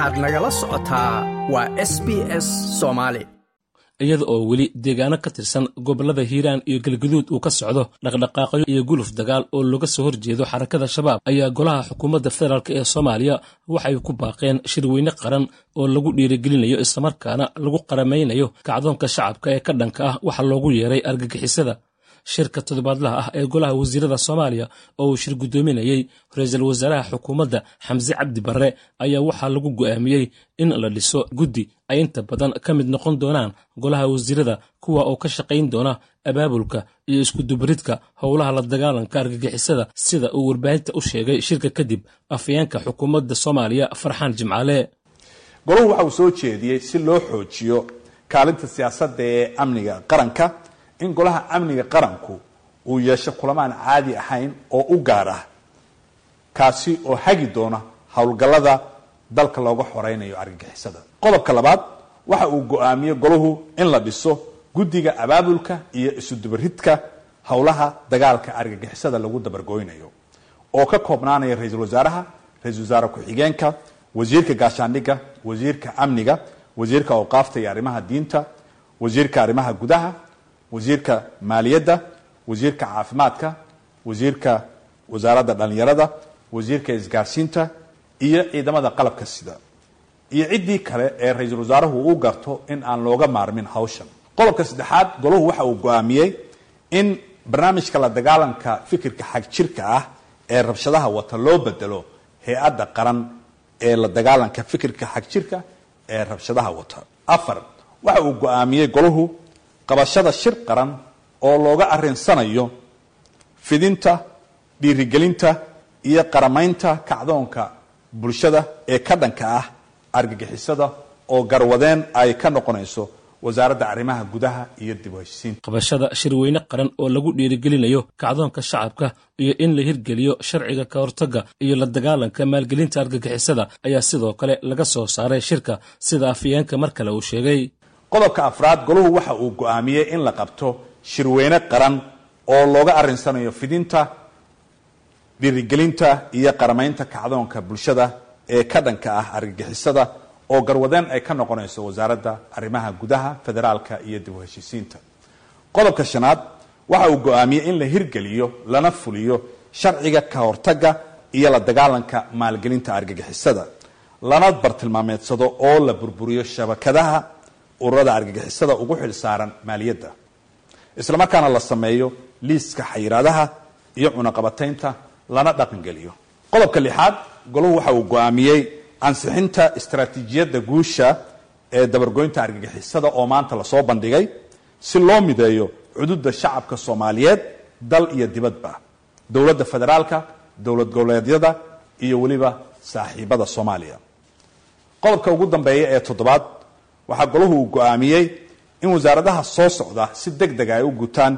waxaad nagala socotaa waa s b s soomaali iyada oo weli deegaano ka tirsan gobollada hiiraan iyo galguduud uu ka socdo dhaqdhaqaaqyo iyo guluf dagaal oo looga soo horjeedo xarakada shabaab ayaa golaha xukuumadda federaalk ee soomaaliya waxay ku baaqeen shirweyne qaran oo lagu dhiirigelinayo islamarkaana lagu qaramaynayo kacdoonka shacabka ee ka dhanka ah waxa loogu yeeray argagixisada shirka toddobaadlaha ah ee golaha wasiirada soomaaliya oo uu shir guddoominayey ra'iisul wasaaraha xukuumadda xamse cabdi barre ayaa waxaa lagu go'aamiyey in la dhiso guddi ay inta badan ka mid noqon doonaan golaha wasiirada kuwa oo ka shaqayn doona abaabulka iyo iskudubaridka howlaha la dagaalanka argagixisada sida uu warbaahinta u sheegay shirka kadib afayeenka xukuumadda soomaaliya farxaan jimcaale. Golahu waxa uu soo jeediyey si loo xoojiyo kaalinta siyaasadda ee amniga qaranka in golaha amniga qaranku uu yeesho kulamaan caadi ahayn oo u gaar ah kaasi oo hagi doona howlgallada dalka looga xoreynayo argagixisada. Qodobka labaad waxa uu go'aamiyey golahu in la dhiso guddiga abaabulka iyo isudubaridka howlaha dagaalka argagixisada lagu dabargooynayo oo ka koobnaanaya ra'iisul wasaaraha ra'isul wasaare ku-xigeenka wasiirka gaashaandhigga wasiirka amniga wasiirka awqaafta iyo arrimaha diinta wasiirka arrimaha gudaha wasiirka maaliyadda wasiirka caafimaadka wasiirka wasaaradda dhallinyarada wasiirka isgaarsiinta iyo ciidamada qalabka sida. Iyo ciddii kale ee ra'iisul wasaaruhu u garto in aan looga maarmin hawshan. Qodobka saddexaad golahu waxa uu go'aamiyey in barnaamijka la dagaalanka fikirka xagjirka ah ee rabshadaha wata loo bedelo hay'adda qaran ee la dagaalanka fikirka xagjirka ee rabshadaha wata. Afar waxa uu go'aamiyey golahu qabashada shir qaran oo looga arinsanayo fidinta dhiirigelinta iyo qaramaynta kacdoonka bulshada ee ka dhanka ah argagixisada oo garwadeen ay ka noqonayso wasaaradda arrimaha gudaha iyo dib qabashada shirweyne qaran oo lagu dhiirigelinayo kacdoonka shacabka iyo in la hirgeliyo sharciga ka hortagga iyo la dagaalanka maalgelinta argagixisada ayaa sidoo kale laga soo saaray shirka sida afayeenka mar kale uu sheegay qodobka afraad golahu waxa uu go'aamiyey in la qabto shirweyne qaran oo looga arinsanayo fidinta dhiirigelinta iyo qaramaynta kacdoonka bulshada ee ka dhanka ah argagixisada oo garwadeen ay ka noqonayso wasaaradda arrimaha gudaha federaalka iyo dib u heshiisiinta qodobka shanaad waxa uu go'aamiyey in la hirgeliyo lana fuliyo sharciga ka hortagga iyo la dagaalanka maalgelinta argagixisada. Lana bartilmaameedsado oo la burburiyo shabakadaha ururada argagixisada ugu xil saaran maaliyadda. Islamarkaana la sameeyo liiska xayiraadaha iyo cunaqabataynta lana dhaqangeliyo. Qodobka lixaad golahu waxa uu go'aamiyey ansixinta istaraatiijiyadda guusha ee dabargoynta argagixisada oo maanta la soo bandhigay si loo mideeyo cududa shacabka soomaaliyeed dal iyo dibadba dowladda federaalka dowlad goboleedyada iyo weliba saaxiibada soomaaliya. Qodobka ugu dambeeya ee toddobaad waxaa golahu uu go'aamiyey in wasaaradaha soo socda si deg dega ay u gutaan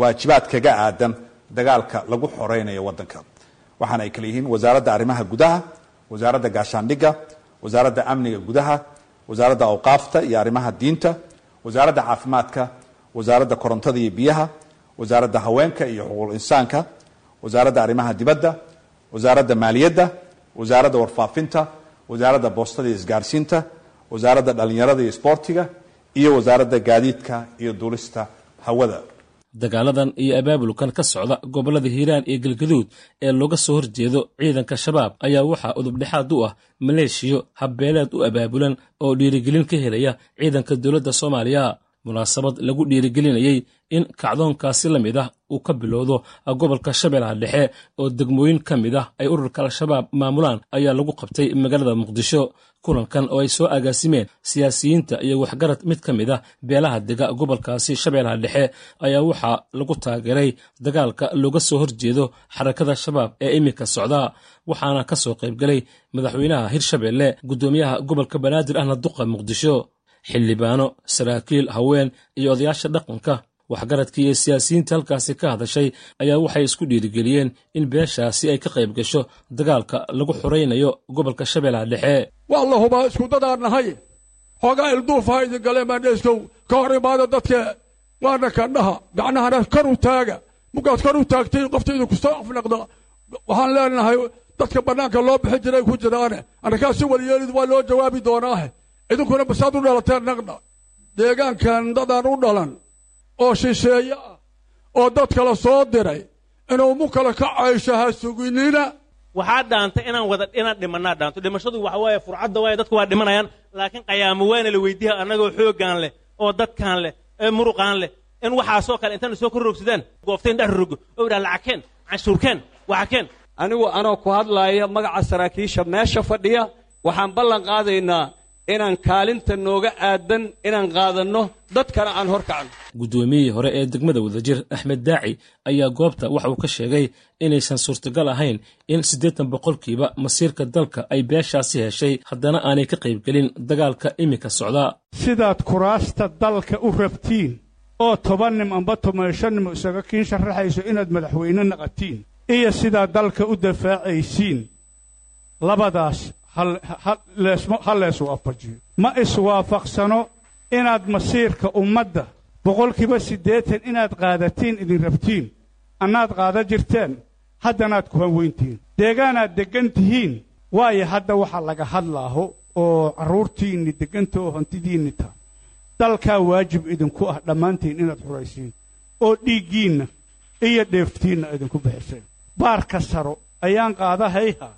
waajibaad kaga aadan dagaalka lagu xoreynayo waddanka. Waxaana ay kale yihiin wasaaradda arrimaha gudaha wasaaradda gaashaandhigga wasaaradda amniga gudaha wasaaradda awqaafta iyo arrimaha diinta wasaaradda caafimaadka wasaaradda korontada iyo biyaha wasaaradda haweenka iyo xuquuqul insaanka wasaaradda arrimaha dibadda wasaaradda maaliyadda wasaaradda warfaafinta wasaaradda boostada iyo isgaarsiinta wasaaradda dhallinyarada iyo isboortiga iyo wasaaradda gaadiidka iyo duulista hawada. Dagaaladan iyo abaabulkan ka socda gobollada hiiraan iyo galgaduud ee looga soo horjeedo ciidanka shabaab ayaa waxaa udubdhexaad u ah maleeshiyo habbeeleed u abaabulan oo dhiirigelin ka helaya ciidanka dowladda soomaaliya munaasabad lagu dhiirigelinayey in kacdoonkaasi la mid ah uu ka bilowdo gobolka shabeellaha dhexe oo degmooyin ka mid ah ay ururka al-shabaab maamulaan ayaa lagu qabtay magaalada muqdisho. Kulankan oo ay soo agaasimeen siyaasiyiinta iyo waxgarad mid ka mid ah beelaha dega gobolkaasi shabeellaha dhexe ayaa waxaa lagu taageeray dagaalka looga soo horjeedo xarakada shabaab ee iminka socda waxaana ka soo qaybgalay madaxweynaha hirshabeelle guddoomiyaha gobolka banaadir ahna duqa muqdisho xildhibaano saraakiil haween iyo odayaasha dhaqanka. Waxgaradkii iyo siyaasiyiinta halkaasi ka hadashay ayaa waxay isku dhiirigeliyeen in beeshaasi ay ka qayb gasho dagaalka lagu xoraynayo gobolka shabeellaha dhexe. Waa la hubaa isku dadaan nahay. Xoogaa ilduufaha idin galeen baandheeskow ka hor imaada dadka waana kandhaha gacnahana kor u taaga. Mugaad kor u taagtay qoftaydu ku soo afnaqda waxaan leenahay dadka bannaanka loo bixin jiray ku jiraane annakaa si waliyeelid waa loo jawaabi doonaahe idinkuna basaad u dhalateen naqdha deegaankan dadaan u dhalan oo shisheeye ah oo dad kale soo diray. Inuu mu kale ka caysho ha suginina. Waxaa dhaanta inaan wada inaan dhimannaa dhaanto dhimashadu waxa waaye furcadda waaye dadku waa dhimanayaan. Laakiin qayaamo waana la weydiiya annagoo xooggaan leh oo dadkaan leh ee muruqaan leh in waxaasoo kale intaan soo korrogsadaan goofteen dhex rogo oo idhaa lacagkeen canshuurkeen waxakeen anigu anoo ku hadlaaya magaca saraakiisha meesha fadhiya waxaan ballan qaadaynaa inaan kaalinta nooga aadan inaan qaadanno dadkana aan hor kacno. Guddoomiyihii hore ee degmada wadajir axmed daaci ayaa goobta waxa uu ka sheegay inaysan suurtagal ahayn in siddeetan boqolkiiba masiirka dalka ay beeshaasi heshay haddana aanay ka qaybgelin dagaalka iminka socdaa sidaad kuraasta dalka u rabtiin oo toban nim amba toban shan nim isaga kiin sharaxayso inaad madaxweyne naqatiin iyo sidaad dalka u dafaacaysiin labadaas ha lees waafajiyo ma iswaafaqsano inaad masiirka ummadda boqolkiiba siddeetan inaad qaadatiin idin rabtiin annaad qaada jirteen haddanaad ku hanweyntihiin deegaanaad deggan tihiin waayo hadda waxaa laga hadlaaho oo carruurtiinni degganta oo hantidiinni ta. Dalkaa waajib idinku ah dhammaantiin inaad xuraysiin oo dhiiggiinna iyo dheeftiinna idinku bixiseen. Baarka saro ayaan qaadahayhaa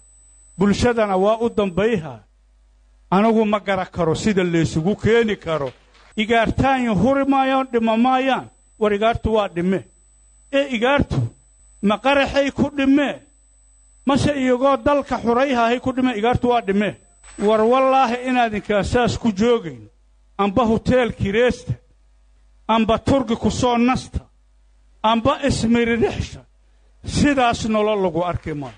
bulshadana waa u dambayhaa anigu ma gara karo sida laysugu keeni karo. Igaartaanyo huri maayaan dhima maayaan war igaartu waa dhimme. Ee igaartu ma qaraxay ku dhimmee mase iyagoo dalka xurayhahay ku dhimme? Igaartu waa dhimmee war wallaahi inaadinkaa saas ku joogayn amba huteel kireesta. Amba turgi ku soo nasta. Amba ismiririxsha. Sidaas nolol lagu arki maayo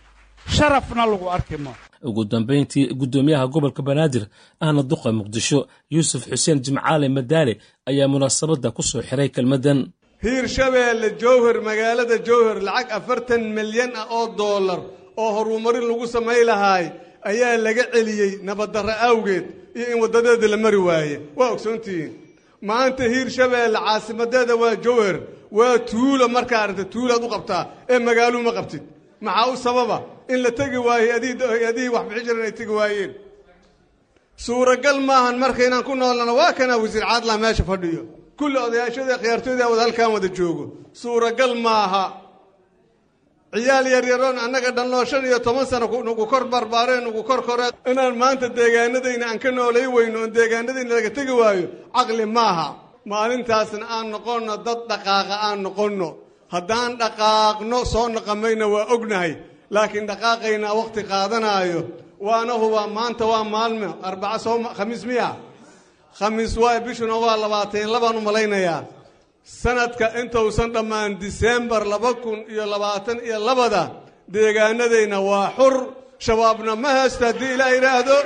sharafna lagu arki maayo ugu dambayntii guddoomiyaha gobolka banaadir ahna duqa muqdisho yuusuf xuseen jimcaale madaale ayaa munaasabadda ku soo xiray kelmaddan hiirshabeelle jowhar magaalada jowhar lacag afartan milyan ah oo dollar oo horumarin lagu samay lahaay ayaa laga celiyey nabaddarro awgeed iyo in waddadeeda la mari waaye. Waa ogsoontihiin maanta hiirshabeelle caasimadeeda waa jowhar waa tuulo markaa aragta tuulaad u qabtaa ee magaaluu ma qabtid maxaa u sababa? In la tegi waayo adihii wax bixi jiran ay tegi waayeen. Suuragal maahan marka inaan ku noolnana waa kanaa wasiir caadlaa meesha fadhiyo. Kulli odayaashada khiyaartooyda wada halkaan wada joogo. Suuragal maaha. Ciyaal yaryaroon annaga dhannoo shan iyo toban sano nugu kor barbaareen nugu kor koreen inaan maanta deegaanadayna aan ka noolay weyno oon deegaanadayna laga tegi waayo caqli maaha. Maalintaasna aan noqonno dad dhaqaaqa aan noqonno haddaan dhaqaaqno soo naqamayna waa ognahay. Laakiin dhaqaaqaynaa wakhti qaadanaayo. Waana hubaa maanta waa maalmo. Arbaca soo khamiis miya? Khamiis waay bishuna waa labaatan labaan u malaynayaa sanadka intausan dhammaan disembar laba kun iyo labaatan iyo labada deegaanadayna waa xur. Shabaabna ma haysto haddii ilaa yidhaahdo.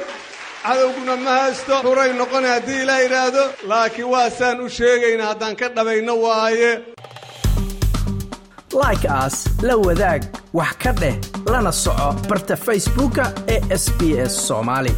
Cadowguna ma haysto. Xuray noqona haddii ilaa yidhaahdo. Laakiin waa saan u sheegayna haddaan ka dhabayno waaye like aas la wadaag wax ka dheh lana soco barta facebooka ee sb s soomaali